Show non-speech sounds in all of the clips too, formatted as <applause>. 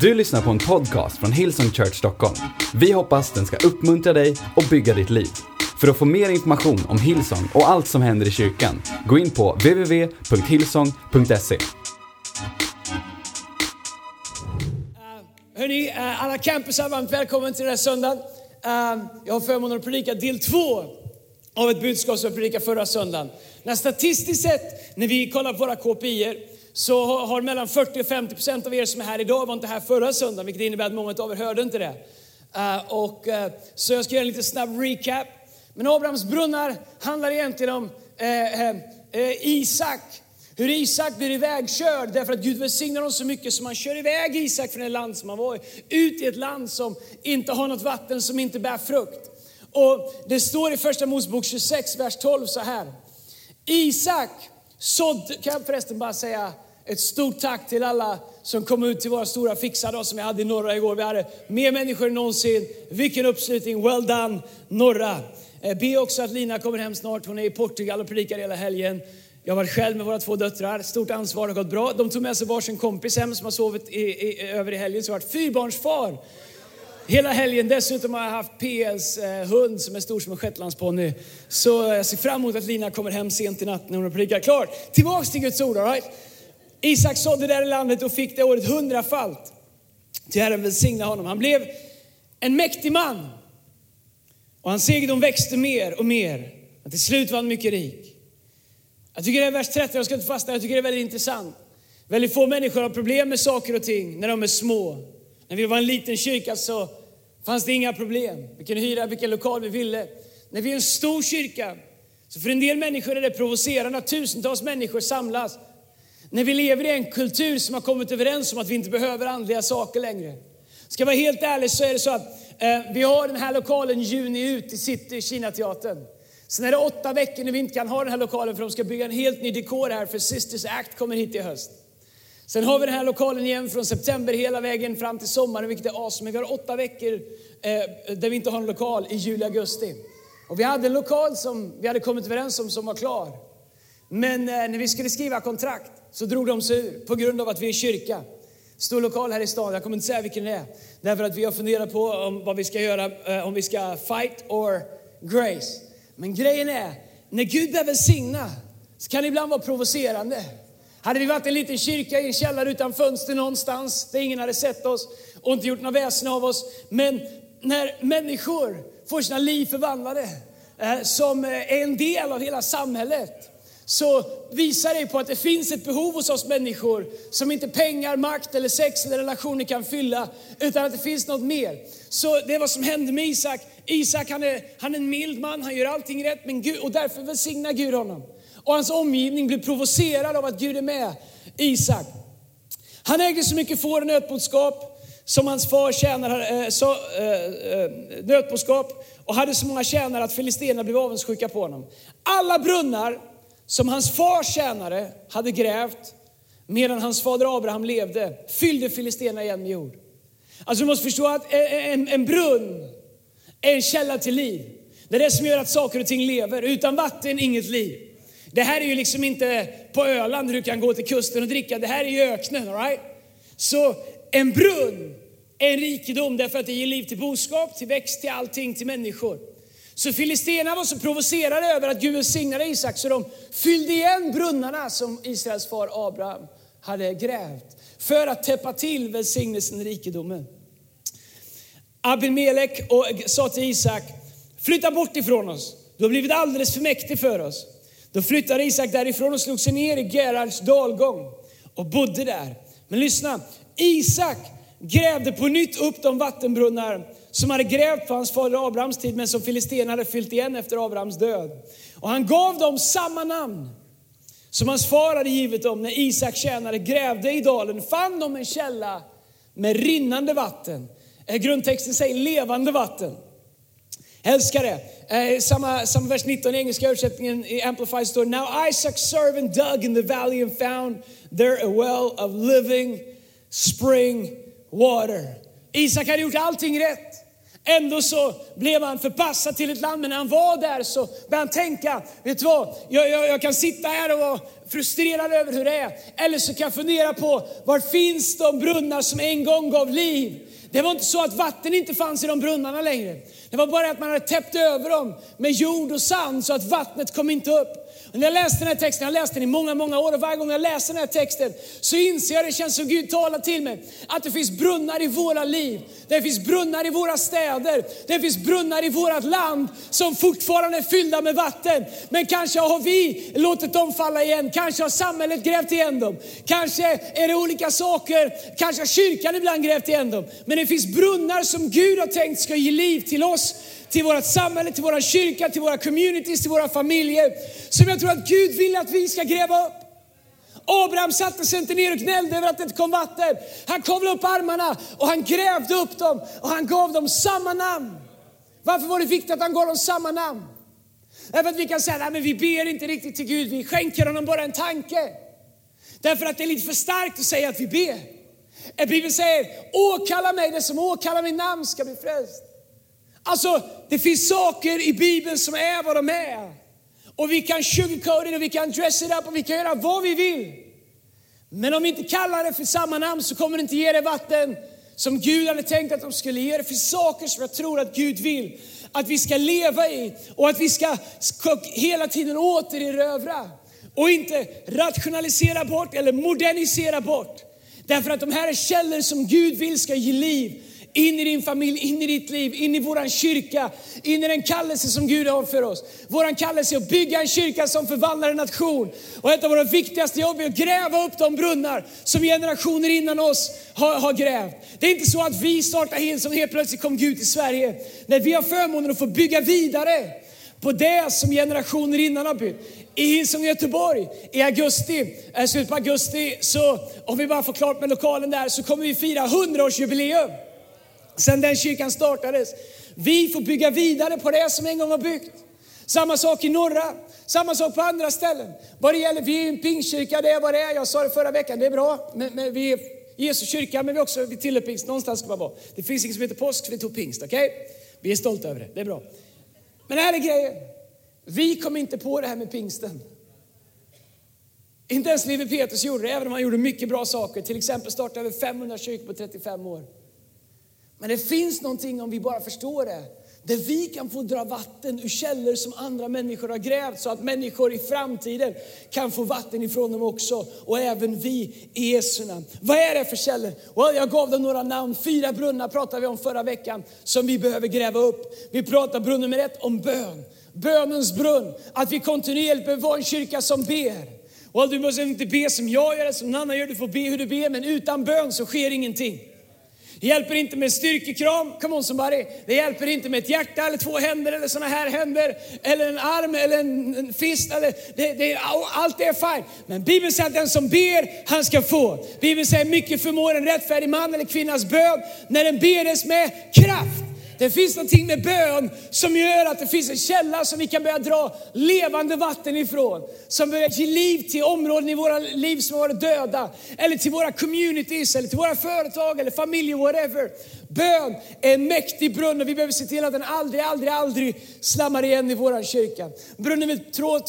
Du lyssnar på en podcast från Hillsong Church Stockholm. Vi hoppas den ska uppmuntra dig och bygga ditt liv. För att få mer information om Hillsong och allt som händer i kyrkan, gå in på www.hillsong.se. Eh, hörni, uh, alla campusar, varmt välkommen till den här söndagen. Uh, Jag har förmånen att predika del två av ett budskap som jag predikade förra söndagen. När statistiskt sett, när vi kollar på våra KPI så har- mellan 40 och 50 procent av er som är här idag var inte här förra söndagen, vilket innebär att många av er hörde inte det. Uh, Och, uh, så jag ska göra en lite snabb recap. Men Abrahams brunnar handlar egentligen om uh, Isak. Hur Isak blir ivägkörd därför att Gud välsignar honom så mycket som han kör iväg Isak från det land som han var i. Ut i ett land som inte har något vatten, som inte bär frukt. Och det står i första Mosebok 26, vers 12 så här. Isak sådde, kan jag förresten bara säga ett stort tack till alla som kom ut till våra stora fixardag som vi hade i norra igår. Vi hade mer människor än någonsin. Vilken uppslutning, well done norra. Eh, be också att Lina kommer hem snart. Hon är i Portugal och predikar hela helgen. Jag har varit själv med våra två döttrar. Stort ansvar, det har gått bra. De tog med sig varsin kompis hem som har sovit i, i, över i helgen. Så jag har varit fyrbarnsfar hela helgen. Dessutom har jag haft PS eh, hund som är stor som en shetlandsponny. Så eh, jag ser fram emot att Lina kommer hem sent i natt när hon har predikat klart. Tillbaks till Guds ord, all right? Isak sådde där i landet och fick det året hundrafalt. Till Herren välsigna honom. Han blev en mäktig man. Och hans egendom växte mer och mer. Och till slut var han mycket rik. Jag tycker det är vers 30, jag ska inte fastna, jag tycker det är väldigt intressant. Väldigt få människor har problem med saker och ting när de är små. När vi var en liten kyrka så fanns det inga problem. Vi kunde hyra vilken lokal vi ville. När vi är en stor kyrka, så för en del människor är det provocerande att tusentals människor samlas. När vi lever i en kultur som har kommit överens om att vi inte behöver andliga saker längre. Ska jag vara helt ärlig så är det så att eh, vi har den här lokalen juni ut i City, Kinateatern. Sen är det åtta veckor när vi inte kan ha den här lokalen för de ska bygga en helt ny dekor här för Sisters Act kommer hit i höst. Sen har vi den här lokalen igen från september hela vägen fram till sommaren, vilket är awesome. Vi har åtta veckor eh, där vi inte har en lokal i juli, augusti. Och vi hade en lokal som vi hade kommit överens om som var klar. Men eh, när vi skulle skriva kontrakt så drog de sig ur på grund av att vi är kyrka. Stor lokal här i stan, jag kommer inte säga vilken det är. Därför att vi har funderat på om, vad vi ska göra, eh, om vi ska fight or grace. Men grejen är, när Gud börjar välsigna så kan det ibland vara provocerande. Hade vi varit en liten kyrka i en källare utan fönster någonstans där ingen hade sett oss och inte gjort något väsen av oss. Men när människor får sina liv förvandlade eh, som är en del av hela samhället så visar det på att det finns ett behov hos oss människor som inte pengar, makt eller sex eller relationer kan fylla, utan att det finns något mer. Så det är vad som hände med Isak. Isak han är, han är en mild man, han gör allting rätt, men Gud, och därför välsignar Gud honom. Och hans omgivning blir provocerad av att Gud är med Isak. Han ägde så mycket får och nötboskap som hans far tjänade, äh, så, äh, äh, nötboskap och hade så många tjänare att filisterna blev avundsjuka på honom. Alla brunnar som hans far tjänare hade grävt medan hans fader Abraham levde fyllde filisterna igen med jord. Alltså du måste förstå att en, en brunn är en källa till liv. Det är det som gör att saker och ting lever. Utan vatten, inget liv. Det här är ju liksom inte på Öland där du kan gå till kusten och dricka. Det här är ju öknen. All right? Så en brunn är en rikedom därför att det ger liv till boskap, till växt, till allting, till människor. Så filisterna var så provocerade över att Gud välsignade Isak så de fyllde igen brunnarna som Israels far Abraham hade grävt för att täppa till välsignelsen, och rikedomen. Abimelek och sa till Isak, flytta bort ifrån oss. Du har blivit alldeles för mäktig för oss. Då flyttade Isak därifrån och slog sig ner i Gerards dalgång och bodde där. Men lyssna, Isak grävde på nytt upp de vattenbrunnar som hade grävt på hans fader Abrahams tid men som filisterna hade fyllt igen efter Abrahams död. Och han gav dem samma namn som hans far hade givit dem när Isak tjänare grävde i dalen. Fann de en källa med rinnande vatten. Eh, grundtexten säger levande vatten. Älskare, älskar det. Eh, samma, samma vers 19 i engelska översättningen i Amplified står Now Isaac's servant dug in the valley and found there a well of living spring water. Isak hade gjort allting rätt. Ändå så blev han förpassad till ett land, men när han var där så började han tänka, vet du vad, jag, jag, jag kan sitta här och vara frustrerad över hur det är. Eller så kan jag fundera på, var finns de brunnar som en gång gav liv? Det var inte så att vatten inte fanns i de brunnarna längre. Det var bara att man hade täppt över dem med jord och sand så att vattnet kom inte upp. När jag läste den här texten, jag har läst den i många, många år och varje gång jag läser den här texten så inser jag, det känns som Gud talar till mig, att det finns brunnar i våra liv. Det finns brunnar i våra städer. Det finns brunnar i vårt land som fortfarande är fyllda med vatten. Men kanske har vi låtit dem falla igen. Kanske har samhället grävt igen dem. Kanske är det olika saker. Kanske har kyrkan ibland grävt igen dem. Men det finns brunnar som Gud har tänkt ska ge liv till oss till vårt samhälle, till vår kyrka, till våra communities, till våra familjer. Som jag tror att Gud vill att vi ska gräva upp. Abraham satte sig inte ner och gnällde över att det inte kom vatten. Han kavlade upp armarna och han grävde upp dem och han gav dem samma namn. Varför var det viktigt att han gav dem samma namn? Därför att vi kan säga, att vi ber inte riktigt till Gud, vi skänker honom bara en tanke. Därför att det är lite för starkt att säga att vi ber. Eh, Bibeln säger, åkalla mig, det som åkallar mitt namn ska bli frälst. Alltså, det finns saker i Bibeln som är vad de är. Och vi kan sugarcoat it, och vi kan dress it up och vi kan göra vad vi vill. Men om vi inte kallar det för samma namn så kommer det inte ge det vatten som Gud hade tänkt att de skulle ge. Det finns saker som jag tror att Gud vill att vi ska leva i och att vi ska hela tiden återerövra och inte rationalisera bort eller modernisera bort. Därför att de här är källor som Gud vill ska ge liv in i din familj, in i ditt liv, in i våran kyrka, in i den kallelse som Gud har för oss. Våran kallelse är att bygga en kyrka som förvandlar en nation. Och ett av våra viktigaste jobb är att gräva upp de brunnar som generationer innan oss har, har grävt. Det är inte så att vi startar Hillsong och helt plötsligt kom Gud till Sverige. Nej, vi har förmånen att få bygga vidare på det som generationer innan har byggt. I Hillsong Göteborg i augusti, eh, slutet på augusti, så om vi bara får klart med lokalen där, så kommer vi fira 100-årsjubileum. Sen den kyrkan startades. Vi får bygga vidare på det som en gång har byggt. Samma sak i norra, samma sak på andra ställen. Vad det gäller, vi är en pingstkyrka, det är vad det är. Jag sa det förra veckan, det är bra. Men, men vi är Jesu kyrka, men vi är också vi tillhör pingst. Någonstans ska man vara. Det finns inget som heter påsk, vi tog pingst. Okej? Okay? Vi är stolta över det, det är bra. Men här är grejen. Vi kom inte på det här med pingsten. Inte ens Levi Petrus gjorde det, även om han gjorde mycket bra saker. Till exempel startade över 500 kyrkor på 35 år. Men det finns någonting om vi bara förstår det. Där vi kan få dra vatten ur källor som andra människor har grävt så att människor i framtiden kan få vatten ifrån dem också. Och även vi i Jesu namn. Vad är det för källor? Well, jag gav dem några namn. Fyra brunnar pratade vi om förra veckan som vi behöver gräva upp. Vi pratar brunn nummer ett om bön. Bönens brunn. Att vi kontinuerligt behöver vara en kyrka som ber. Well, du måste inte be som jag gör, som någon annan gör. Du får be hur du ber, men utan bön så sker ingenting. Det hjälper inte med styrkekram, come on somebody. Det hjälper inte med ett hjärta eller två händer eller såna här händer. Eller en arm eller en, en fist. Eller, det, det, allt det är fine. Men Bibeln säger att den som ber, han ska få. Bibeln säger mycket förmår en rättfärdig man eller kvinnas bön när den bedes med kraft. Det finns någonting med bön som gör att det finns en källa som vi kan börja dra levande vatten ifrån. Som börjar ge liv till områden i våra liv som har varit döda. Eller till våra communities, eller till våra företag, eller familjer, whatever. Bön är en mäktig brunn och vi behöver se till att den aldrig, aldrig, aldrig slammar igen i vår kyrka. Brunn nummer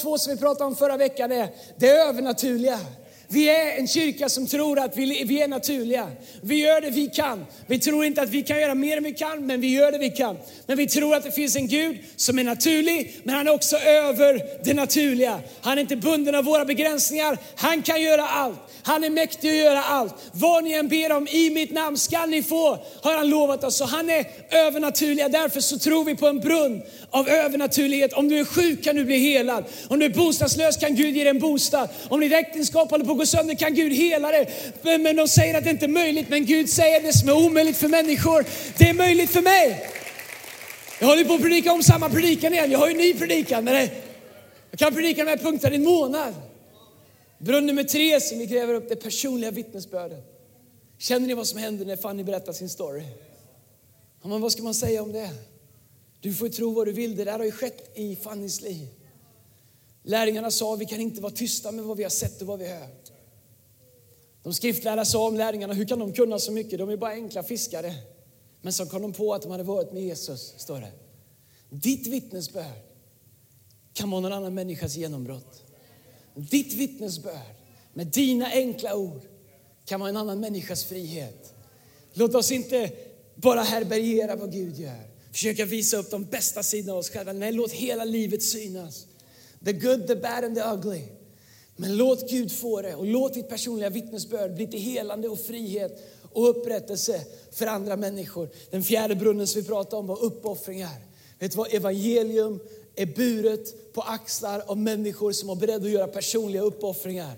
två som vi pratade om förra veckan är det övernaturliga. Vi är en kyrka som tror att vi, vi är naturliga. Vi gör det vi kan. Vi tror inte att vi kan göra mer än vi kan, men vi gör det vi kan. Men vi tror att det finns en Gud som är naturlig, men han är också över det naturliga. Han är inte bunden av våra begränsningar. Han kan göra allt. Han är mäktig att göra allt. Vad ni än ber om i mitt namn skall ni få, har han lovat oss. Så han är övernaturliga. Därför så tror vi på en brunn av övernaturlighet. Om du är sjuk kan du bli helad. Om du är bostadslös kan Gud ge dig en bostad. Om ditt äktenskap håller på Går sönder kan Gud hela dig. Men de säger att det inte är möjligt. Men Gud säger det som är omöjligt för människor, det är möjligt för mig. Jag håller på att predika om samma predikan igen. Jag har ju en ny predikan. Men eh, jag kan predika de här punkterna i en månad. Brunn nummer tre som vi gräver upp, det personliga vittnesbördet. Känner ni vad som händer när Fanny berättar sin story? Ja, men vad ska man säga om det? Du får tro vad du vill, det där har ju skett i Fannys liv. Lärjungarna sa, vi kan inte vara tysta med vad vi har sett och vad vi har hört. De skriftlärda sa om lärjungarna, hur kan de kunna så mycket? De är bara enkla fiskare. Men så kom de på att de hade varit med Jesus, står det. Ditt vittnesbörd kan vara någon annan människas genombrott. Ditt vittnesbörd med dina enkla ord kan vara en annan människas frihet. Låt oss inte bara härbärgera vad Gud gör. Försöka visa upp de bästa sidorna av oss själva. Nej, låt hela livet synas. The good, the bad and the ugly. Men låt Gud få det och låt ditt personliga vittnesbörd bli till helande och frihet och upprättelse för andra människor. Den fjärde brunnen som vi pratade om var uppoffringar. Vet du vad? Evangelium är buret på axlar av människor som är beredda att göra personliga uppoffringar.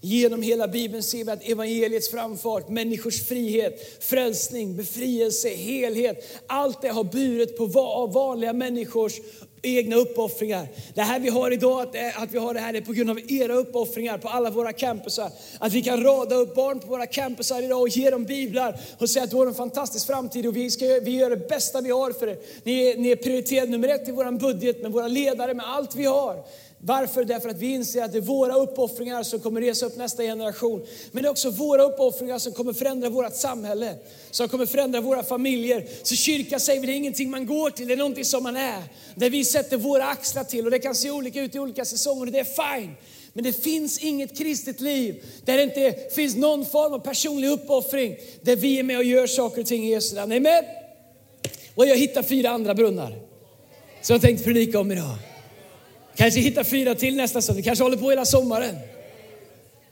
Genom hela Bibeln ser vi att evangeliets framfart, människors frihet, frälsning, befrielse, helhet, allt det har burit på vanliga människors egna uppoffringar. Det här vi har idag, att, eh, att vi har det här är på grund av era uppoffringar på alla våra campusar. Att vi kan rada upp barn på våra campusar idag och ge dem biblar och säga att du har en fantastisk framtid och vi, ska, vi gör det bästa vi har för er. Ni är, ni är prioriterad nummer ett i vår budget med våra ledare, med allt vi har. Varför? Därför att vi inser att det är våra uppoffringar som kommer resa upp nästa generation. Men det är också våra uppoffringar som kommer förändra vårt samhälle, som kommer förändra våra familjer. Så kyrka säger vi, det är ingenting man går till, det är någonting som man är. Där vi sätter våra axlar till och det kan se olika ut i olika säsonger och det är fine. Men det finns inget kristet liv där det inte finns någon form av personlig uppoffring, där vi är med och gör saker och ting i Jesu namn. Amen. Och jag hittar fyra andra brunnar som jag tänkte predika om idag. Kanske hittar fyra till nästa söndag, kanske håller på hela sommaren.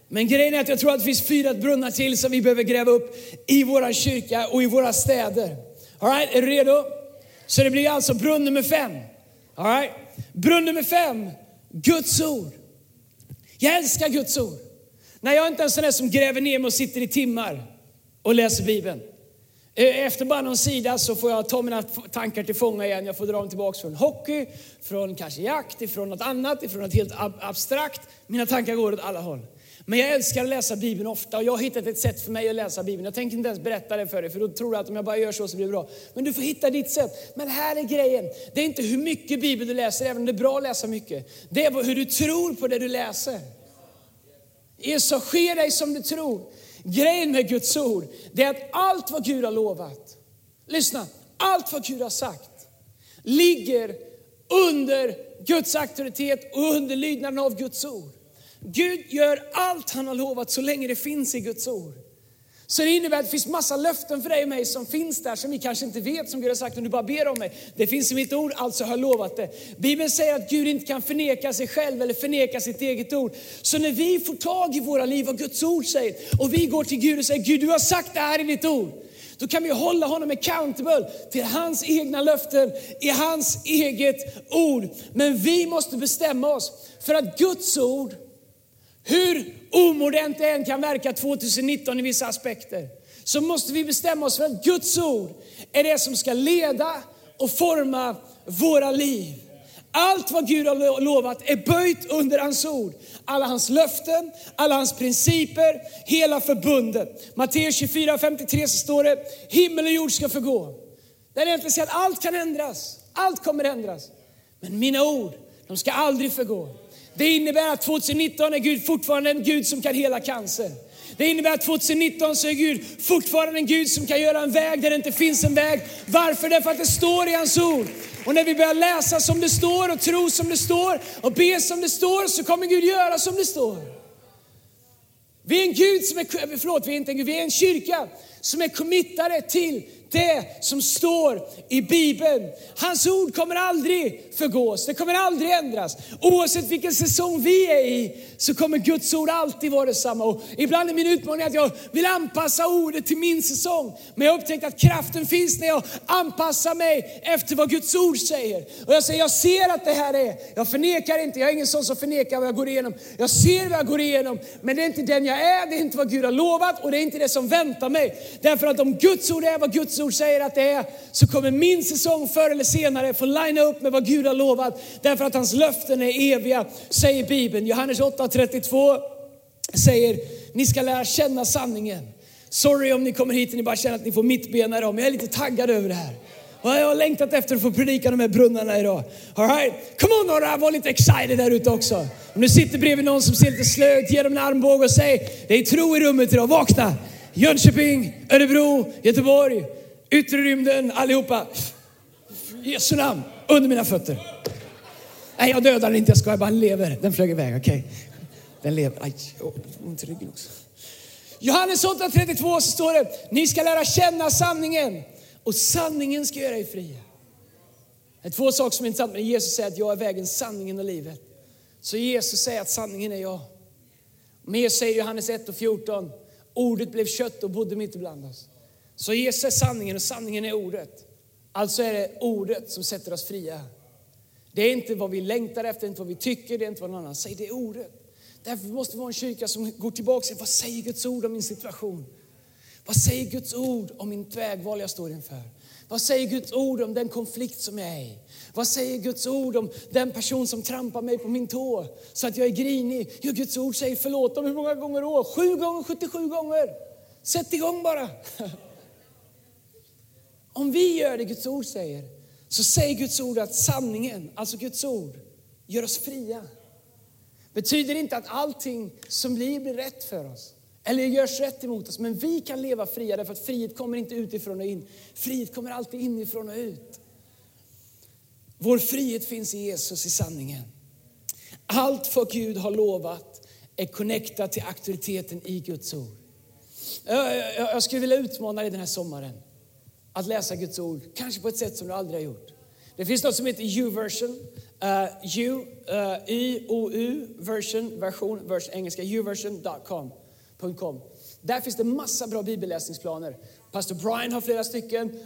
Men grejen är att jag tror att det finns fyra brunnar till som vi behöver gräva upp i vår kyrka och i våra städer. All right, är du redo? Så det blir alltså brunn nummer fem. All right? Brunn nummer fem, Guds ord. Jag älskar Guds ord. När jag inte är en sån där som gräver ner mig och sitter i timmar och läser Bibeln. Eh, efter bara någon sida så får jag ta mina tankar till fånga igen. Jag får dra dem tillbaka från hockey, från kanske jakt, från något annat, från något helt abstrakt. Mina tankar går åt alla håll. Men jag älskar att läsa Bibeln ofta och jag har hittat ett sätt för mig att läsa Bibeln. Jag tänker inte ens berätta det för dig för då tror du att om jag bara gör så så blir det bra. Men du får hitta ditt sätt. Men här är grejen. Det är inte hur mycket Bibel du läser, även om det är bra att läsa mycket. Det är hur du tror på det du läser. Så sker dig som du tror. Grejen med Guds ord, det är att allt vad Gud har lovat, lyssna, allt vad Gud har sagt ligger under Guds auktoritet och under lydnaden av Guds ord. Gud gör allt han har lovat så länge det finns i Guds ord. Så det innebär att det finns massa löften för dig och mig som finns där som vi kanske inte vet som Gud har sagt om du bara ber om mig. Det finns i mitt ord, alltså har jag lovat det. Bibeln säger att Gud inte kan förneka sig själv eller förneka sitt eget ord. Så när vi får tag i våra liv vad Guds ord säger och vi går till Gud och säger Gud du har sagt det här i ditt ord. Då kan vi hålla honom accountable till hans egna löften i hans eget ord. Men vi måste bestämma oss för att Guds ord hur omodernt det än kan verka 2019 i vissa aspekter, så måste vi bestämma oss för att Guds ord är det som ska leda och forma våra liv. Allt vad Gud har lovat är böjt under hans ord. Alla hans löften, alla hans principer, hela förbundet. Matteus 24, 53 så står det, himmel och jord ska förgå. Det är egentligen säger att allt kan ändras, allt kommer ändras. Men mina ord, de ska aldrig förgå. Det innebär att 2019 är Gud fortfarande en Gud som kan hela cancer. Det innebär att 2019 så är Gud fortfarande en Gud som kan göra en väg där det inte finns en väg. Varför? Därför att det står i hans ord. Och när vi börjar läsa som det står och tro som det står och be som det står så kommer Gud göra som det står. Vi är en Gud som är, förlåt, vi är inte en Gud, vi är en kyrka som är committade till det som står i Bibeln. Hans ord kommer aldrig förgås, det kommer aldrig ändras. Oavsett vilken säsong vi är i så kommer Guds ord alltid vara detsamma. Och ibland är min utmaning att jag vill anpassa ordet till min säsong. Men jag har upptäckt att kraften finns när jag anpassar mig efter vad Guds ord säger. Och jag säger, jag ser att det här är, jag förnekar inte, jag är ingen sån som förnekar vad jag går igenom. Jag ser vad jag går igenom, men det är inte den jag är, det är inte vad Gud har lovat och det är inte det som väntar mig. Därför att om Guds ord är vad Guds ord säger att det är, så kommer min säsong förr eller senare få linea upp med vad Gud har lovat. Därför att hans löften är eviga, säger Bibeln. Johannes 8.32 säger, ni ska lära känna sanningen. Sorry om ni kommer hit och ni bara känner att ni får mittbena idag, men jag är lite taggad över det här. Och jag har längtat efter att få predika de här brunnarna idag. All right? Come on några, var lite excited där ute också. Om du sitter bredvid någon som ser lite slö ut, ge dem en armbåge och säg, det är tro i rummet idag, vakna. Jönköping, Örebro, Göteborg, Yttre rymden, allihopa. Jesu namn, under mina fötter. Nej, jag dödar den inte, jag skojar bara. Den lever. Den flög iväg, okej. Okay. Den lever. Aj, ont i ryggen också. Johannes 8.32 så står det, ni ska lära känna sanningen och sanningen ska göra er fria. Det är två saker som är intressanta, men Jesus säger att jag är vägen, sanningen och livet. Så Jesus säger att sanningen är jag. Mer säger Johannes 1 och 14, ordet blev kött och bodde mitt ibland oss. Så Jesus är sanningen och sanningen är ordet. Alltså är det ordet som sätter oss fria. Det är inte vad vi längtar efter, inte vad vi tycker, det är inte vad någon annan säger, det är ordet. Därför måste vi vara en kyrka som går tillbaka och säger vad säger Guds ord om min situation? Vad säger Guds ord om min vägval jag står inför? Vad säger Guds ord om den konflikt som jag är i? Vad säger Guds ord om den person som trampar mig på min tå så att jag är grinig? Jo, Guds ord säger förlåt dem hur många gånger då? Sju gånger, 77 gånger. Sätt igång bara. <laughs> Om vi gör det Guds ord säger, så säger Guds ord att sanningen, alltså Guds ord, gör oss fria. Betyder inte att allting som blir blir rätt för oss. Eller görs rätt emot oss. Men vi kan leva fria därför att frihet kommer inte utifrån och in. Frihet kommer alltid inifrån och ut. Vår frihet finns i Jesus, i sanningen. Allt vad Gud har lovat är connectat till auktoriteten i Guds ord. Jag skulle vilja utmana dig den här sommaren att läsa Guds ord, kanske på ett sätt som du aldrig har gjort. Det finns något som heter U-version. Uh, U, uh, I, O, U, version, version, version engelska, uversion.com. Där finns det massa bra bibelläsningsplaner. Pastor Brian har flera stycken.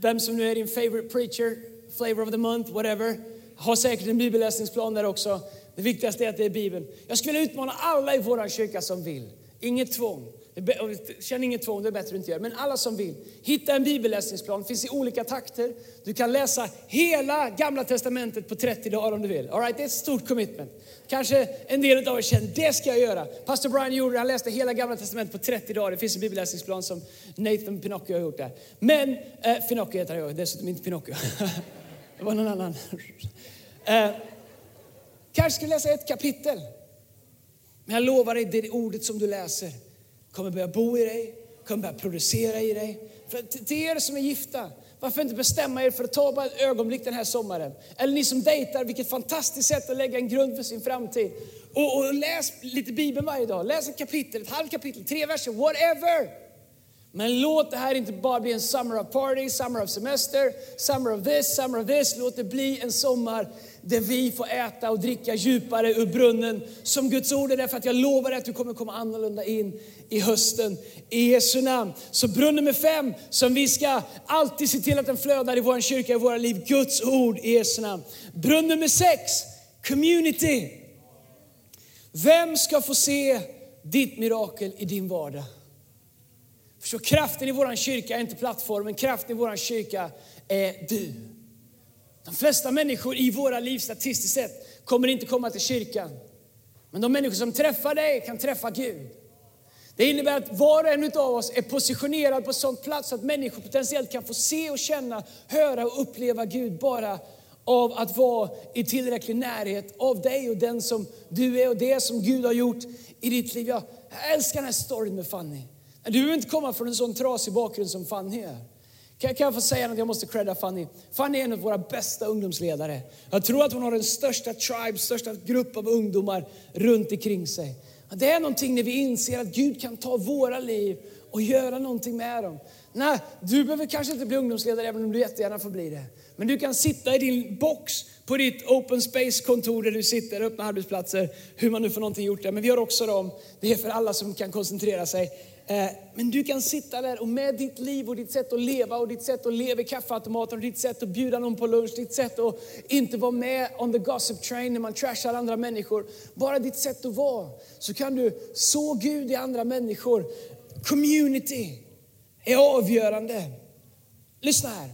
Vem som nu är din favorite preacher, flavor of the month, whatever, har säkert en bibelläsningsplan där också. Det viktigaste är att det är Bibeln. Jag skulle vilja utmana alla i vår kyrka som vill. Inget tvång. Känn inget tvång, det är bättre att inte göra. Men alla som vill, hitta en bibelläsningsplan. Det finns i olika takter. Du kan läsa hela gamla testamentet på 30 dagar om du vill. All right, det är ett stort commitment. Kanske en del av er känner, det ska jag göra. Pastor Brian gjorde han läste hela gamla testamentet på 30 dagar. Det finns en bibelläsningsplan som Nathan Pinocchio har gjort där. Men, eh, Finocchio heter jag, dessutom inte Pinocchio. <laughs> det var någon annan. eh, kanske ska du läsa ett kapitel. Men jag lovar dig, det är ordet som du läser kommer börja bo i dig, kommer börja producera i dig. För till er som är gifta, varför inte bestämma er för att ta bara ett ögonblick den här sommaren? Eller ni som dejtar, vilket fantastiskt sätt att lägga en grund för sin framtid. Och, och läs lite Bibeln varje dag. Läs ett kapitel, ett halvt kapitel, tre verser, whatever. Men låt det här inte bara bli en summer of party, summer of semester, summer of this, summer of this. Låt det bli en sommar där vi får äta och dricka djupare ur brunnen som Guds ord är. Därför att jag lovar dig att du kommer komma annorlunda in i hösten i Jesu namn. Så brunn nummer fem som vi ska alltid se till att den flödar i vår kyrka, i våra liv. Guds ord i Jesu namn. Brunn nummer sex, community. Vem ska få se ditt mirakel i din vardag? Förstå, kraften i vår kyrka är inte plattformen, kraften i vår kyrka är du. De flesta människor i våra liv statistiskt sett kommer inte komma till kyrkan. Men de människor som träffar dig kan träffa Gud. Det innebär att var och en av oss är positionerad på sån plats att människor potentiellt kan få se och känna, höra och uppleva Gud bara av att vara i tillräcklig närhet av dig och den som du är och det som Gud har gjort i ditt liv. Jag älskar den här storyn med Fanny. Du behöver inte komma från en sån trasig bakgrund som Fanny är. Kan, kan jag få säga något jag måste credda Fanny? Fanny är en av våra bästa ungdomsledare. Jag tror att hon har den största tribe, största grupp av ungdomar runt omkring sig. Det är någonting när vi inser att Gud kan ta våra liv och göra någonting med dem. Nej, du behöver kanske inte bli ungdomsledare även om du jättegärna får bli det. Men du kan sitta i din box på ditt open space-kontor där du sitter, öppna arbetsplatser, hur man nu får någonting gjort där. Men vi har också dem, det är för alla som kan koncentrera sig. Eh, men du kan sitta där och med ditt liv och ditt sätt att leva och ditt sätt att leva i kaffeautomaten och ditt sätt att bjuda någon på lunch, ditt sätt att inte vara med on the gossip train när man trashar andra människor. Bara ditt sätt att vara. Så kan du så Gud i andra människor. Community är avgörande. Lyssna här.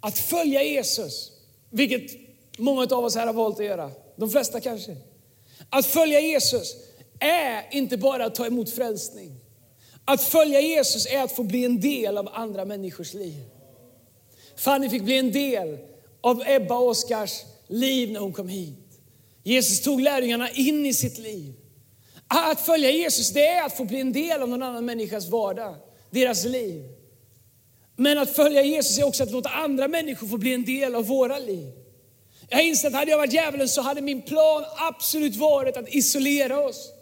Att följa Jesus, vilket många av oss här har valt att göra. De flesta kanske. Att följa Jesus är inte bara att ta emot frälsning. Att följa Jesus är att få bli en del av andra människors liv. Fanny fick bli en del av Ebba och Oskars liv när hon kom hit. Jesus tog lärjungarna in i sitt liv. Att följa Jesus det är att få bli en del av någon annan människas vardag, deras liv. Men att följa Jesus är också att låta andra människor få bli en del av våra liv. Jag inser att hade jag varit djävulen så hade min plan absolut varit att isolera oss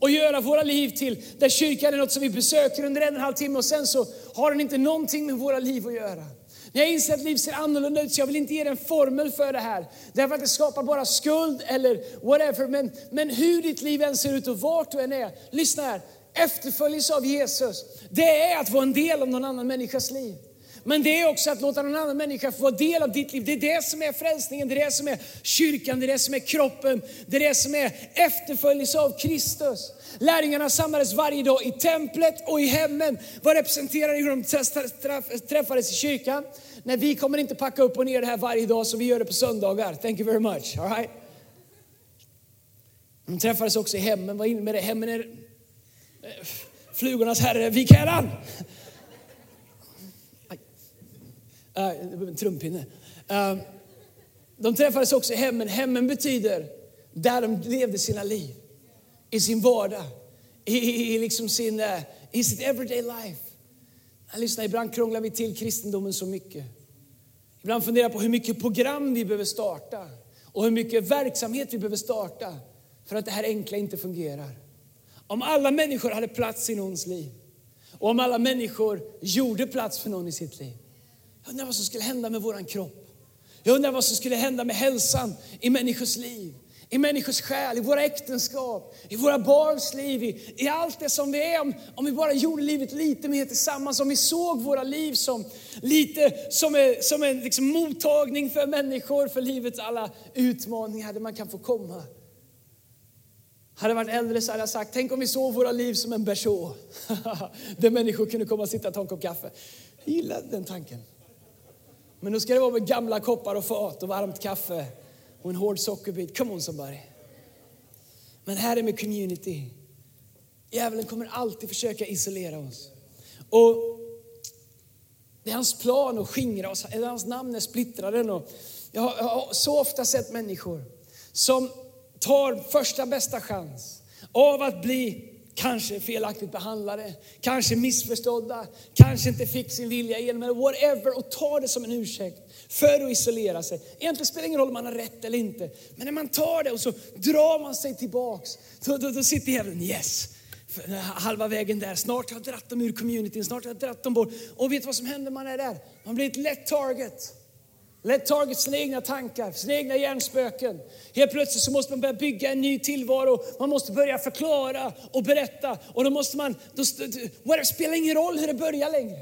och göra våra liv till, där kyrkan är något som vi besöker under en och en halv timme och sen så har den inte någonting med våra liv att göra. När jag inser att liv ser annorlunda ut så jag vill inte ge dig en formel för det här. Därför att det skapar bara skuld eller whatever. Men, men hur ditt liv än ser ut och vart du än är. Lyssna här, efterföljelse av Jesus, det är att vara en del av någon annan människas liv. Men det är också att låta någon annan människa få vara del av ditt liv. Det är det som är frälsningen, det är det som är kyrkan, det är det som är kroppen, det är det som är efterföljelse av Kristus. Lärjungarna samlades varje dag i templet och i hemmen. Vad representerar hur de träffades i kyrkan? Nej, vi kommer inte packa upp och ner det här varje dag så vi gör det på söndagar. Thank you very much. All right? De träffades också i hemmen. Vad innebär det? Hemmen är eh, flugornas herre, vik hädan. Äh, en trumpinne. Äh, de träffades också i hemmen. Hemmen betyder där de levde sina liv. I sin vardag. I, i, liksom sin, uh, i sitt everyday life. Lyssna, ibland krånglar vi till kristendomen så mycket. Ibland funderar på hur mycket program vi behöver starta och hur mycket verksamhet vi behöver starta för att det här enkla inte fungerar. Om alla människor hade plats i någons liv och om alla människor gjorde plats för någon i sitt liv jag undrar vad som skulle hända med våran kropp. Jag undrar vad som skulle hända med hälsan i människors liv, i människors själ, i våra äktenskap, i våra barns liv, i, i allt det som vi är. Om, om vi bara gjorde livet lite mer tillsammans, om vi såg våra liv som lite som, är, som en liksom mottagning för människor, för livets alla utmaningar där man kan få komma. Hade jag varit äldre så hade jag sagt, tänk om vi såg våra liv som en berså. <laughs> där människor kunde komma och sitta och ta en kopp kaffe. Jag gillade den tanken. Men då ska det vara med gamla koppar och fat och varmt kaffe och en hård sockerbit. Come on somebody. Men här är med community. Djävulen kommer alltid försöka isolera oss. Och det är hans plan att skingra oss. Hans namn är splittraren. Och jag har så ofta sett människor som tar första bästa chans av att bli kanske felaktigt behandlade, kanske missförstådda, kanske inte fick sin vilja igenom eller whatever och tar det som en ursäkt för att isolera sig. Egentligen spelar det ingen roll om man har rätt eller inte, men när man tar det och så drar man sig tillbaks, då, då, då sitter djävulen, yes, halva vägen där. Snart har jag dratt dem ur communityn, snart har jag dratt dem bort. Och vet du vad som händer när man är där? Man blir ett lätt target. Lätt target sina egna tankar, sina egna hjärnspöken. Helt plötsligt så måste man börja bygga en ny tillvaro. Man måste börja förklara och berätta. Och då måste man, då, det spelar ingen roll hur det börjar längre.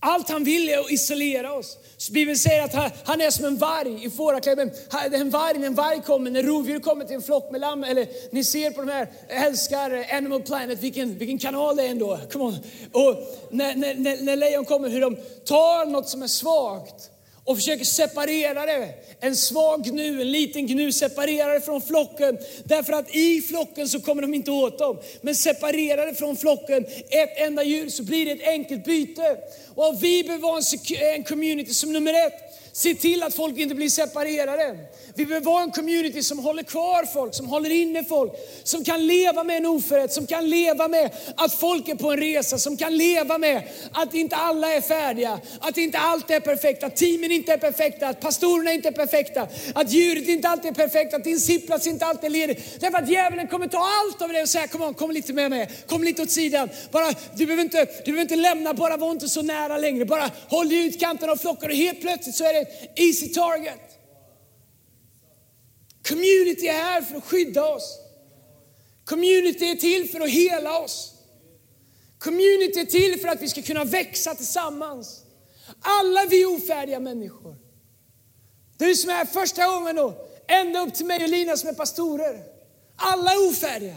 Allt han vill är att isolera oss. Så Bibeln säger att han är som en varg i fårakläder. En varg, när en varg kommer, när rovdjur kommer till en flock med lamm, eller ni ser på de här, älskar Animal Planet, vilken, vilken kanal det är ändå. Come on. Och när, när, när lejon kommer, hur de tar något som är svagt och försöker separera det. En svag gnu, en liten gnu, separerar det från flocken. Därför att i flocken så kommer de inte åt dem. Men separera det från flocken, ett enda djur, så blir det ett enkelt byte. Och vi behöver vara en community som nummer ett, se till att folk inte blir separerade. Vi behöver vara en community som håller kvar folk, som håller inne folk, som kan leva med en oförrätt, som kan leva med att folk är på en resa, som kan leva med att inte alla är färdiga, att inte allt är perfekt, att teamen inte är perfekta, att pastorerna inte är perfekta, att djuret inte alltid är perfekt, att din sittplats inte alltid är ledig. Därför att djävulen kommer ta allt av det och säga, kom on, kom lite med mig, kom lite åt sidan. Bara, du, behöver inte, du behöver inte lämna, bara var inte så nära längre. Bara håll dig utkanten av flocken och helt plötsligt så är det ett easy target. Community är här för att skydda oss. Community är till för att hela oss. Community är till för att vi ska kunna växa tillsammans. Alla vi är ofärdiga människor. Du som är här första gången och ända upp till mig och Lina som är pastorer. Alla är ofärdiga.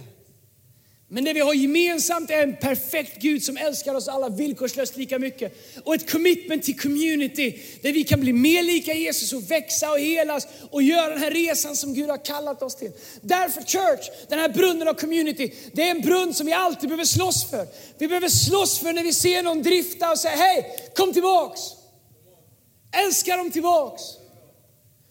Men det vi har gemensamt är en perfekt Gud som älskar oss alla villkorslöst lika mycket. Och ett commitment till community där vi kan bli mer lika Jesus och växa och helas och göra den här resan som Gud har kallat oss till. Därför church, den här brunnen av community, det är en brunn som vi alltid behöver slåss för. Vi behöver slåss för när vi ser någon drifta och säga hej, kom tillbaks. Älska dem tillbaks.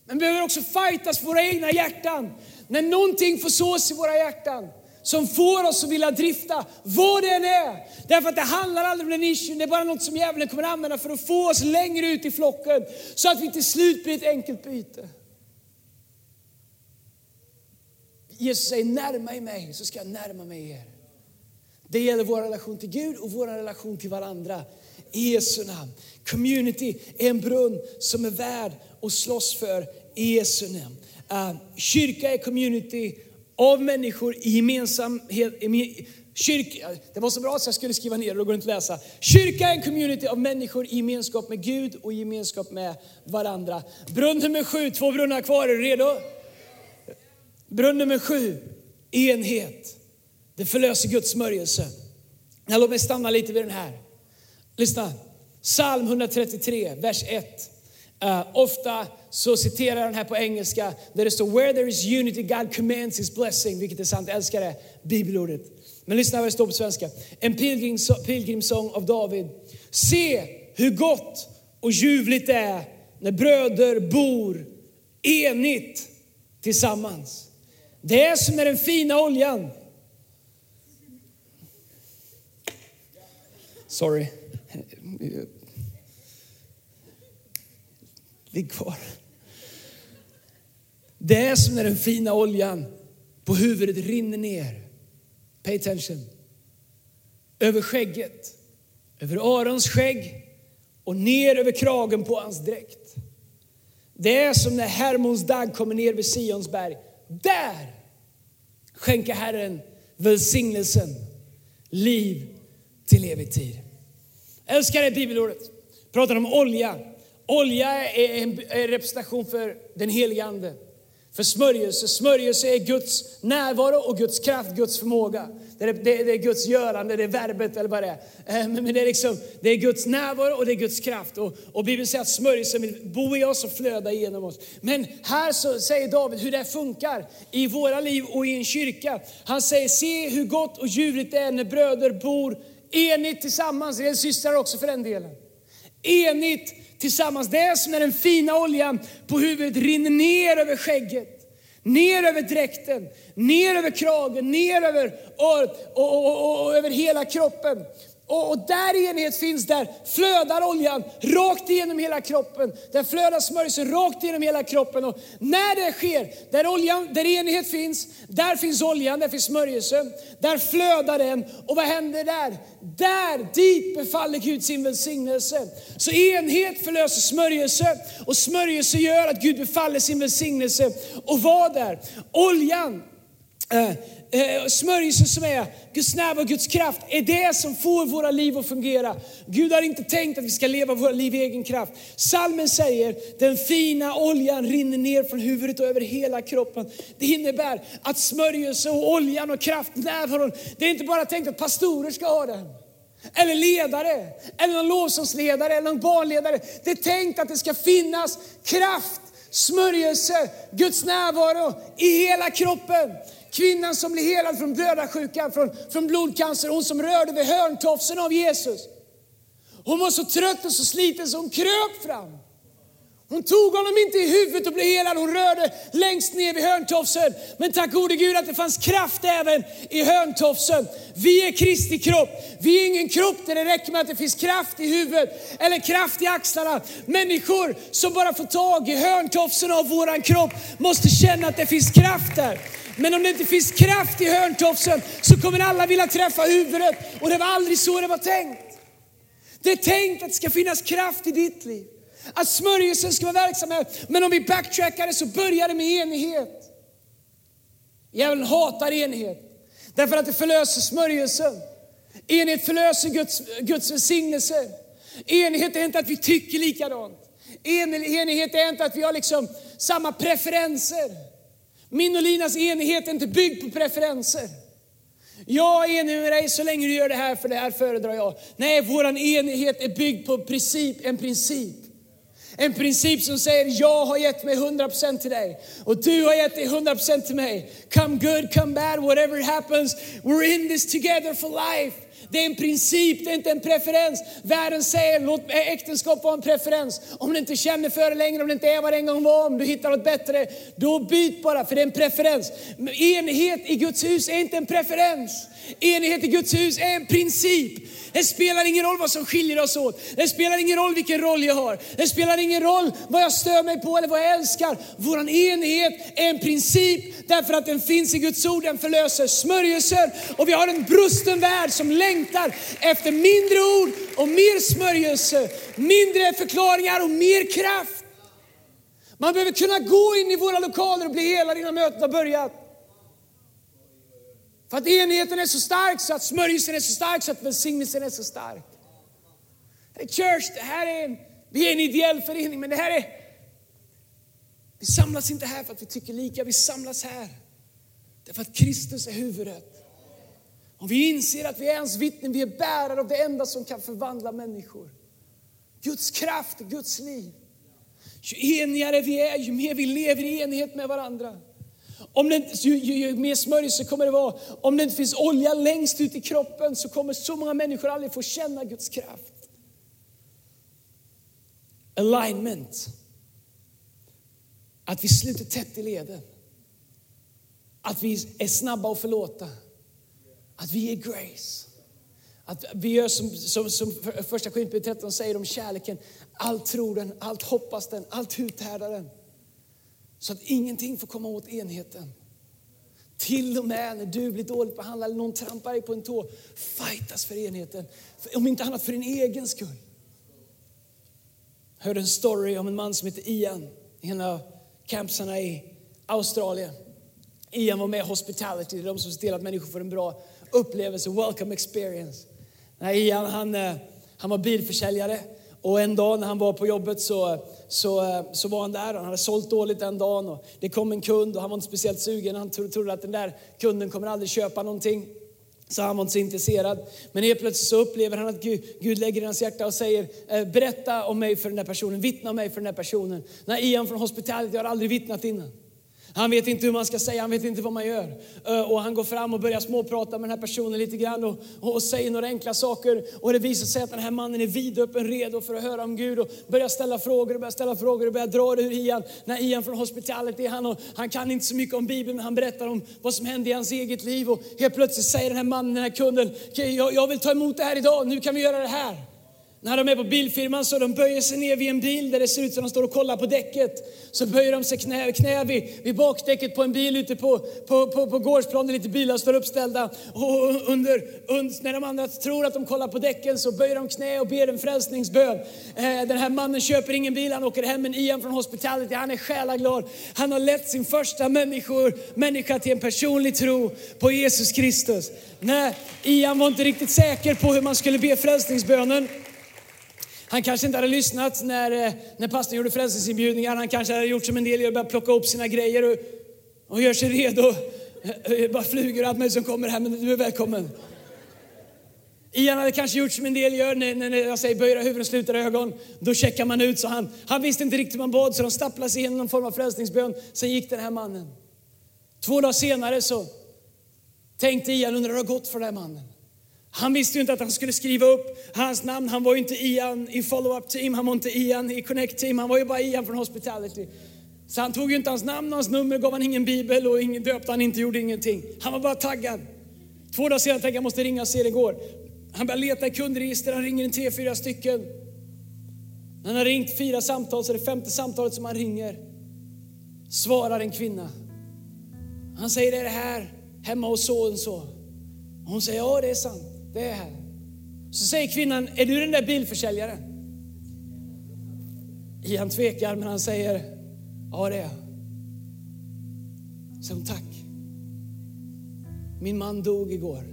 Men vi behöver också fightas för våra egna hjärtan. När någonting får sås i våra hjärtan som får oss att vilja drifta, vad det än är. Därför att det handlar aldrig om den issuen, det är bara något som djävulen kommer använda för att få oss längre ut i flocken, så att vi till slut blir ett enkelt byte. Jesus säger närma er mig så ska jag närma mig er. Det gäller vår relation till Gud och vår relation till varandra. I Jesu namn. Community är en brunn som är värd att slåss för i Jesu namn. Uh, kyrka är community av människor i gemensamhet. Kyrka, det var så bra så jag skulle skriva ner det, då går det inte att läsa. Kyrka är en community av människor i gemenskap med Gud och gemenskap med varandra. Brunn nummer sju, två brunnar kvar, är du redo? Brunn nummer sju, enhet. Det förlöser Guds smörjelse. låt mig stanna lite vid den här. Lyssna. Psalm 133, vers 1. Uh, ofta så citerar den här på engelska där det står Where there is unity God commands his blessing, vilket är sant, jag älskar det bibelordet. Men lyssna vad det står på svenska. En pilgrimsång av David. Se hur gott och ljuvligt det är när bröder bor enigt tillsammans. Det är som med den fina oljan. Sorry. Ligg kvar. Det är som när den fina oljan på huvudet rinner ner. Pay attention. Över skägget, över Arons skägg och ner över kragen på hans dräkt. Det är som när Hermons dag kommer ner vid Sions berg. Där skänker Herren välsignelsen, liv till evig tid. Jag älskar det bibelordet. Pratar om olja. Olja är en representation för den helige Ande. För smörjelse. Smörjelse är Guds närvaro och Guds kraft, Guds förmåga. Det är, det, det är Guds görande, det är verbet eller vad det är. Eh, men det är, liksom, det är Guds närvaro och det är Guds kraft. Och, och Bibeln säger att smörjelsen vill bo i oss och flöda genom oss. Men här så säger David hur det funkar i våra liv och i en kyrka. Han säger, se hur gott och ljuvligt det är när bröder bor enigt tillsammans. Det är systrar också för den delen. Enigt tillsammans. Det är som när den fina oljan på huvudet rinner ner över skägget. Ner över dräkten, ner över kragen, ner över örat och, och, och, och över hela kroppen. Och, och där enhet finns, där flödar oljan rakt igenom hela kroppen. Där flödar smörjelsen rakt igenom hela kroppen. Och när det sker, där, oljan, där enhet finns, där finns oljan, där finns smörjelsen. Där flödar den. Och vad händer där? Där, dit befaller Gud sin välsignelse. Så enhet förlöser smörjelse och smörjelse gör att Gud befaller sin välsignelse. Och vad där? Oljan Eh, eh, smörjelsen som är Guds närvaro och Guds kraft är det som får våra liv att fungera. Gud har inte tänkt att vi ska leva våra liv i egen kraft. Salmen säger den fina oljan rinner ner från huvudet och över hela kroppen. Det innebär att smörjelse och oljan och kraft, närvaron, det är inte bara tänkt att pastorer ska ha den. Eller ledare, eller någon lovsångsledare, eller någon barnledare. Det är tänkt att det ska finnas kraft, smörjelse, Guds närvaro i hela kroppen. Kvinnan som blev helad från blödarsjukan, från, från blodcancer, hon som rörde vid hörntofsen av Jesus. Hon var så trött och så sliten så hon kröp fram. Hon tog honom inte i huvudet och blev helad, hon rörde längst ner vid hörntofsen. Men tack gode Gud att det fanns kraft även i hörntofsen. Vi är Kristi kropp. Vi är ingen kropp där det räcker med att det finns kraft i huvudet eller kraft i axlarna. Människor som bara får tag i hörntofsen av våran kropp måste känna att det finns kraft där. Men om det inte finns kraft i hörntofsen så kommer alla vilja träffa huvudet. Och det var aldrig så det var tänkt. Det är tänkt att det ska finnas kraft i ditt liv. Att smörjelsen ska vara verksam här. Men om vi backtrackar det så börjar det med enighet. Djävulen hatar enighet. Därför att det förlöser smörjelsen. Enighet förlöser Guds, Guds välsignelse. Enighet är inte att vi tycker likadant. Enighet är inte att vi har liksom samma preferenser. Min och Linas enighet är inte byggd på preferenser. Jag är enig med dig så länge du gör det här, för det här föredrar jag. Nej, vår enighet är byggd på princip, en princip. En princip som säger, jag har gett mig 100% till dig och du har gett dig 100% till mig. Come good, come bad, whatever happens, we're in this together for life. Det är en princip, det är inte en preferens. Världen säger låt eh, äktenskap vara en preferens. Om du inte känner för det längre, om det inte är vad det en gång var, om du hittar något bättre, då byt bara för det är en preferens. Enhet i Guds hus är inte en preferens. Enighet i Guds hus är en princip. Det spelar ingen roll vad som skiljer oss åt. Det spelar ingen roll vilken roll jag har. Det spelar ingen roll vad jag stör mig på eller vad jag älskar. Vår enighet är en princip därför att den finns i Guds ord. Den förlöser smörjelser och vi har en brusten värld som längtar efter mindre ord och mer smörjelse, mindre förklaringar och mer kraft. Man behöver kunna gå in i våra lokaler och bli helad innan mötet har börjat. För att enigheten är så stark, så att smörjelsen är så stark, så att välsignelsen är så stark. Det är church, det här är en, vi är en ideell förening, men det här är... Vi samlas inte här för att vi tycker lika, vi samlas här därför att Kristus är huvudet. Om vi inser att vi är hans vittnen, vi är bärare av det enda som kan förvandla människor. Guds kraft, Guds liv. Ju enigare vi är, ju mer vi lever i enighet med varandra. Om det, ju, ju, ju mer smörjelse kommer det vara. Om det inte finns olja längst ut i kroppen så kommer så många människor aldrig få känna Guds kraft. Alignment. Att vi sluter tätt i leden. Att vi är snabba att förlåta. Att vi ger grace. Att vi gör som, som, som första Korinthierbrevet 13 säger om kärleken. Allt tror den, allt hoppas den, allt uthärdar den. Så att ingenting får komma åt enheten. Till och med när du blir dåligt behandlad eller någon trampar dig på en tå, fightas för enheten. Om inte annat för din egen skull. Jag hörde en story om en man som heter Ian i en av campsarna i Australien. Ian var med i Hospitality, det är de som ser till att människor får en bra upplevelse, welcome experience. Ian han, eh, han var bilförsäljare och en dag när han var på jobbet så, så, så var han där. Han hade sålt dåligt den dagen. Och det kom en kund och han var inte speciellt sugen. Han trodde att den där kunden kommer aldrig köpa någonting. Så han var inte så intresserad. Men helt plötsligt så upplever han att Gud, Gud lägger i hans hjärta och säger eh, berätta om mig för den där personen, vittna om mig för den där personen. Nej, Ian från Hospitality har aldrig vittnat innan. Han vet inte hur man ska säga, han vet inte vad man gör. Eh, och han går fram och börjar småprata med den här personen lite grann och, och säger några enkla saker. Och det visar sig att den här mannen är vidöppen redo för att höra om Gud och börjar ställa frågor och börjar ställa frågor och börjar dra det ur Ian. När Ian från hospitalet är han, och, han kan inte så mycket om Bibeln men han berättar om vad som hände i hans eget liv. Och helt plötsligt säger den här mannen, den här kunden, okay, jag, jag vill ta emot det här idag, nu kan vi göra det här. När de är på bilfirman så de böjer sig ner vid en bil där det ser ut som de står och kollar på däcket. Så böjer de sig knä, knä vid, vid bakdäcket på en bil ute på, på, på, på gårdsplanen där lite bilar står uppställda. Och under, under, när de andra tror att de kollar på däcken så böjer de knä och ber en frälsningsbön. Eh, den här mannen köper ingen bil, han åker hem med Ian från Hospitality. Han är själaglad. Han har lett sin första människor, människa till en personlig tro på Jesus Kristus. Nej, Ian var inte riktigt säker på hur man skulle be frälsningsbönen. Han kanske inte hade lyssnat när, eh, när pastorn gjorde frälsningsinbjudningar. Han kanske hade gjort som en del gör, börjat plocka upp sina grejer och, och gör sig redo. Eh, eh, bara flugor och allt möjligt som kommer här, men du är välkommen. Ian hade kanske gjort som en del gör när, när jag säger böjda huvuden och sluter ögon. Då checkar man ut. Så han, han visste inte riktigt hur man bad så de stapplade sig igenom någon form av frälsningsbön. Sen gick den här mannen. Två dagar senare så tänkte Ian, undrar hur det har gått för den här mannen. Han visste ju inte att han skulle skriva upp hans namn. Han var ju inte Ian i follow-up team, han var inte Ian i connect team, han var ju bara Ian från hospitality. Så han tog ju inte hans namn och hans nummer, gav han ingen bibel och ingen döpte han inte, gjorde ingenting. Han var bara taggad. Två dagar senare tänkte jag, jag måste ringa och se hur det går. Han börjar leta i kundregister, han ringer en tre, fyra stycken. När han har ringt fyra samtal så är det femte samtalet som han ringer. Svarar en kvinna. Han säger, är det här hemma hos så och så? Hon säger, ja det är sant det är här. Så säger kvinnan, är du den där bilförsäljaren? Ian tvekar men han säger, ja det är jag. Så hon, tack. Min man dog igår.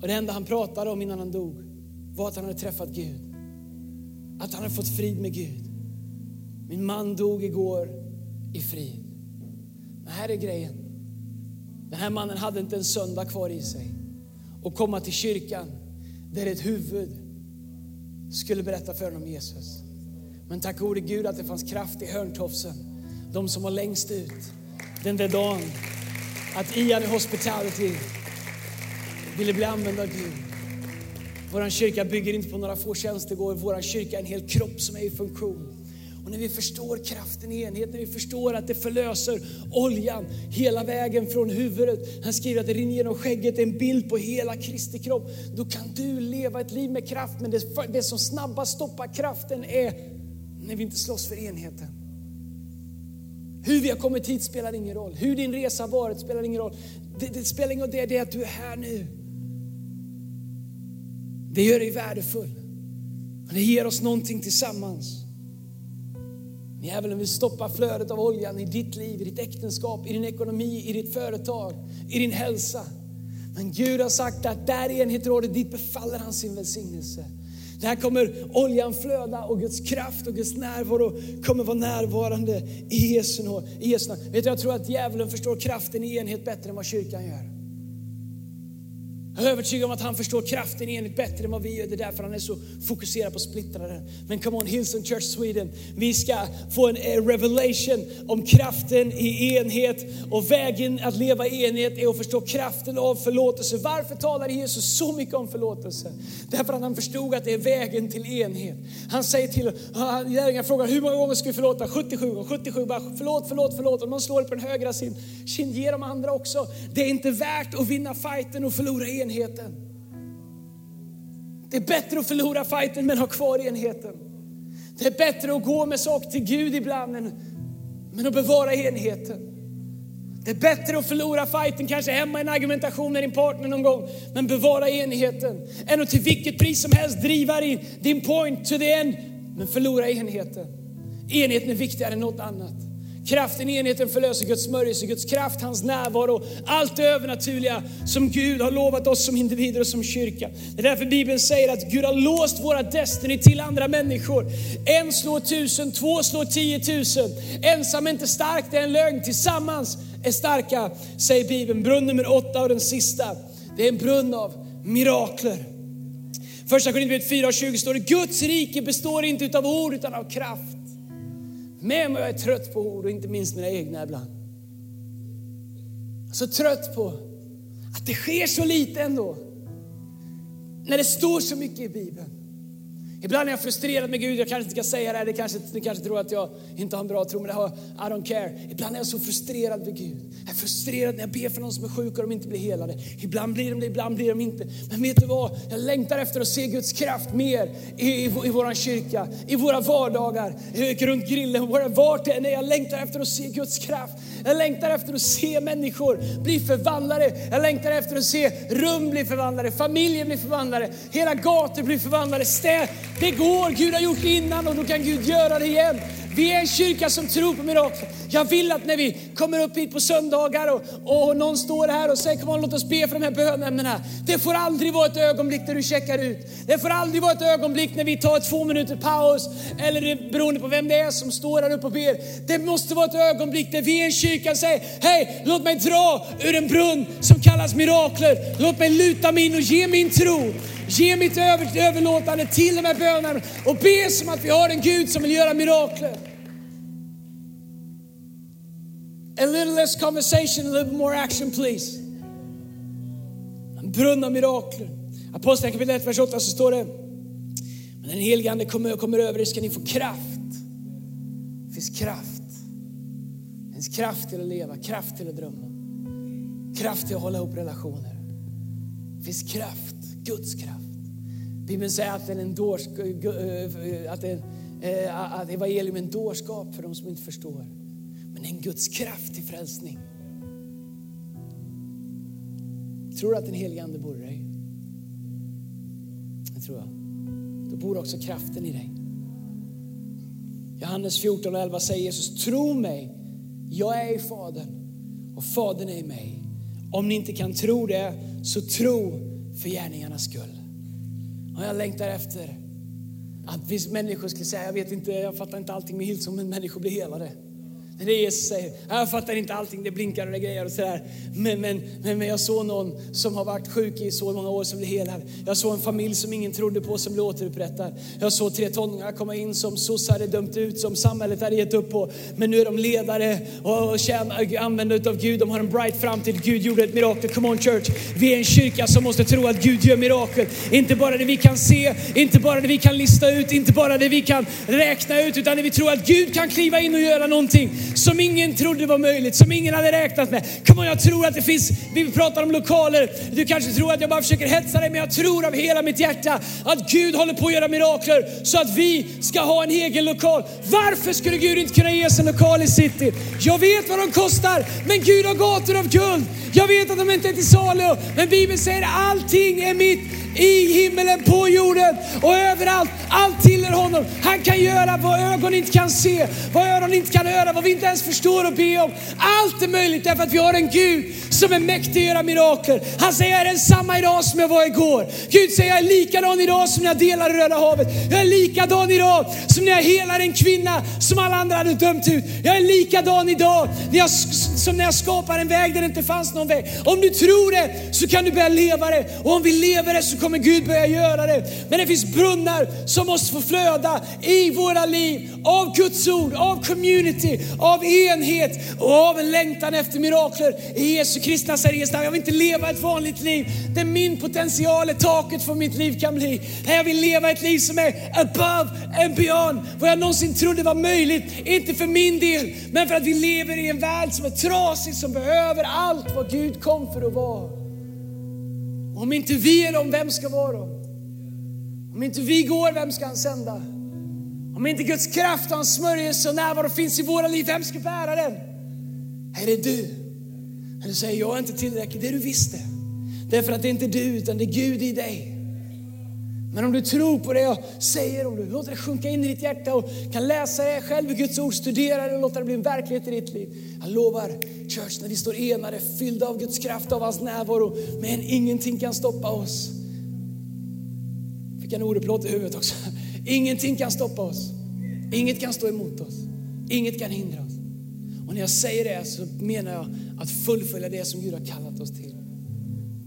Och det enda han pratade om innan han dog var att han hade träffat Gud. Att han hade fått frid med Gud. Min man dog igår i frid. Men här är grejen. Den här mannen hade inte en söndag kvar i sig och komma till kyrkan där ett huvud skulle berätta för honom om Jesus. Men tack gode Gud att det fanns kraft i hörntofsen. De som var längst ut den där dagen. Att Ian i Hospitality ville bli använd av Gud. Vår kyrka bygger inte på några få tjänstegårdar, vår kyrka är en hel kropp som är i funktion. Och när vi förstår kraften i enhet, när vi förstår att det förlöser oljan hela vägen från huvudet. Han skriver att det rinner genom skägget, det är en bild på hela Kristi kropp. Då kan du leva ett liv med kraft, men det, det som snabbast stoppar kraften är när vi inte slåss för enheten. Hur vi har kommit hit spelar ingen roll. Hur din resa har varit spelar ingen roll. Det, det spelar ingen roll, det är att du är här nu. Det gör dig värdefull. Det ger oss någonting tillsammans. Djävulen vill stoppa flödet av oljan i ditt liv, i ditt äktenskap, i din ekonomi, i ditt företag, i din hälsa. Men Gud har sagt att där enhet råder, dit befaller han sin välsignelse. Där kommer oljan flöda och Guds kraft och Guds närvaro kommer vara närvarande i Jesu namn. Vet du, jag tror att djävulen förstår kraften i enhet bättre än vad kyrkan gör. Jag är övertygad om att han förstår kraften i enhet bättre än vad vi gör. Det är därför han är så fokuserad på splittraren. Men come on Hillsong Church Sweden, vi ska få en eh, revelation om kraften i enhet. Och vägen att leva i enhet är att förstå kraften av förlåtelse. Varför talar Jesus så mycket om förlåtelse? Därför att han förstod att det är vägen till enhet. Han säger till lärjungarna frågar hur många gånger ska vi förlåta? 77 gånger, 77 bara förlåt, förlåt, förlåt. Om man slår på den högra sin kind, ge de andra också. Det är inte värt att vinna fighten och förlora enhet enheten. Det är bättre att förlora fighten men ha kvar enheten. Det är bättre att gå med saker till Gud ibland än, men att bevara enheten. Det är bättre att förlora fighten, kanske hemma i en argumentation med din partner någon gång, men bevara enheten. Än att till vilket pris som helst driva din, din point to the end, men förlora enheten. Enheten är viktigare än något annat. Kraften, enheten förlöser Guds smörjelse, Guds kraft, hans närvaro. Allt det övernaturliga som Gud har lovat oss som individer och som kyrka. Det är därför Bibeln säger att Gud har låst våra destiny till andra människor. En slår tusen, två slår tiotusen. Ensam är inte stark, det är en lögn. Tillsammans är starka, säger Bibeln. Brunn nummer åtta och den sista. Det är en brunn av mirakler. Första Korinthierbrevet 4.20 står det, Guds rike består inte av ord utan av kraft. Men jag är trött på ord och inte minst mina egna ibland. Så trött på att det sker så lite ändå. När det står så mycket i Bibeln. Ibland är jag frustrerad med Gud, jag kanske inte ska säga det här, kanske, ni kanske tror att jag inte har en bra tro, men det har, I don't care. Ibland är jag så frustrerad med Gud. Jag är frustrerad när jag ber för någon som är sjuk och de inte blir helade. Ibland blir de det, ibland blir de inte. Men vet du vad? Jag längtar efter att se Guds kraft mer i, i, i vår kyrka, i våra vardagar, eh, runt grillen, vart det än är. Jag längtar efter att se Guds kraft. Jag längtar efter att se människor bli förvandlade. Jag längtar efter att se rum bli förvandlade, familjer bli förvandlade, hela gator bli förvandlade, städer det går, Gud har gjort det innan och då kan Gud göra det igen. Vi är en kyrka som tror på mirakel. Jag vill att när vi kommer upp hit på söndagar och, och någon står här och säger kom on, låt oss be för de här bönämnena. Det får aldrig vara ett ögonblick där du checkar ut. Det får aldrig vara ett ögonblick när vi tar två minuter paus eller beroende på vem det är som står här uppe och ber. Det måste vara ett ögonblick där vi i en kyrka säger hej, låt mig dra ur en brunn som kallas mirakler. Låt mig luta mig in och ge min tro. Ge mitt över, överlåtande till de här bönerna och be som att vi har en Gud som vill göra mirakler. A little less conversation, a little more action please. En brunn av mirakler. Aposteln kapitel 1, vers 8 så står det, men den helige Ande kommer, kommer över er ska ni få kraft. Det finns kraft. Det finns kraft till att leva, kraft till att drömma. Kraft till att hålla ihop relationer. Det finns kraft Guds kraft. Bibeln säger att, en dårsk, eh, att, en, eh, att evangelium är en dårskap för de som inte förstår. Men det är en Guds kraft till frälsning. Tror du att den helige Ande bor i dig? Det tror jag. Då bor också kraften i dig. Johannes 14 och 11 säger Jesus, tro mig, jag är i Fadern och Fadern är i mig. Om ni inte kan tro det, så tro för gärningarnas skull. Och jag längtar efter att vi människor skulle säga, jag vet inte, jag fattar inte allting med Hillsong, men människor blir helade. Det är Jesus säger. Jag fattar inte allting, det blinkar och det grejer och sådär. Men, men, men, men jag såg någon som har varit sjuk i så många år som blev helad. Jag såg en familj som ingen trodde på som blev återupprättad. Jag såg tre tonåringar komma in som sossar hade dömt ut, som samhället hade gett upp på. Men nu är de ledare och tjänar, använda av Gud. De har en bright framtid. Gud gjorde ett mirakel. Come on church. Vi är en kyrka som måste tro att Gud gör mirakel. Inte bara det vi kan se, inte bara det vi kan lista ut, inte bara det vi kan räkna ut, utan det vi tror att Gud kan kliva in och göra någonting som ingen trodde var möjligt, som ingen hade räknat med. Kom on, jag tror att det finns, vi pratar om lokaler, du kanske tror att jag bara försöker hetsa dig, men jag tror av hela mitt hjärta att Gud håller på att göra mirakler så att vi ska ha en egen lokal. Varför skulle Gud inte kunna ge oss en lokal i city? Jag vet vad de kostar, men Gud har gator av guld. Jag vet att de inte är till salu, men Bibeln säger allting är mitt i himmelen, på jorden och överallt. Allt tillhör honom. Han kan göra vad ögon inte kan se, vad öron inte kan höra, vad vi inte ens förstår och be om. Allt är möjligt därför att vi har en Gud som är mäktig att göra mirakel. Han säger jag är densamma idag som jag var igår. Gud säger jag är likadan idag som när jag delade Röda havet. Jag är likadan idag som när jag helar en kvinna som alla andra hade dömt ut. Jag är likadan idag när jag, som när jag skapar en väg där det inte fanns någon väg. Om du tror det så kan du börja leva det och om vi lever det så kommer Gud börja göra det. Men det finns brunnar som måste få flöda i våra liv av Guds ord, av community, av enhet och av en längtan efter mirakler. I Jesu Kristi Nazarens namn. Jag vill inte leva ett vanligt liv där min potential är taket för mitt liv kan bli. Jag vill leva ett liv som är above and beyond vad jag någonsin trodde var möjligt. Inte för min del, men för att vi lever i en värld som är trasig, som behöver allt vad Gud kom för att vara. Om inte vi är dem, vem ska vara dem? Om inte vi går, vem ska han sända? Om inte Guds kraft och hans smörjelse och närvaro finns i våra liv, vem ska bära den? Är det du? Men du säger, jag är inte tillräcklig. Det du visste. Därför att det är inte du, utan det är Gud i dig. Men om du tror på det jag säger, om du låter det sjunka in i ditt hjärta och kan läsa det själv i Guds ord, studera det och låta det bli en verklighet i ditt liv. Jag lovar, church, när vi står enade, fyllda av Guds kraft, av hans närvaro, men ingenting kan stoppa oss. Fick en oreplåt i huvudet också. Ingenting kan stoppa oss. Inget kan stå emot oss. Inget kan hindra oss. Och när jag säger det så menar jag att fullfölja det som Gud har kallat oss till.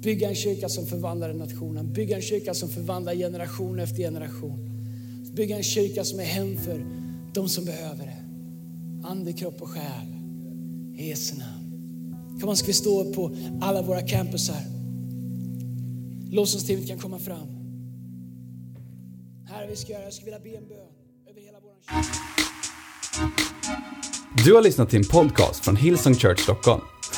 Bygga en kyrka som förvandlar nationen. Bygga en kyrka som förvandlar generation efter generation. Bygga en kyrka som är hem för de som behöver det. Ande, kropp och själ. I Jesu namn. Kom ska vi stå på alla våra campusar. Lovsångsteamet kan komma fram. Herre, vi ska göra, jag skulle vilja be en bön över hela vår kyrka. Du har lyssnat till en podcast från Hillsong Church Stockholm.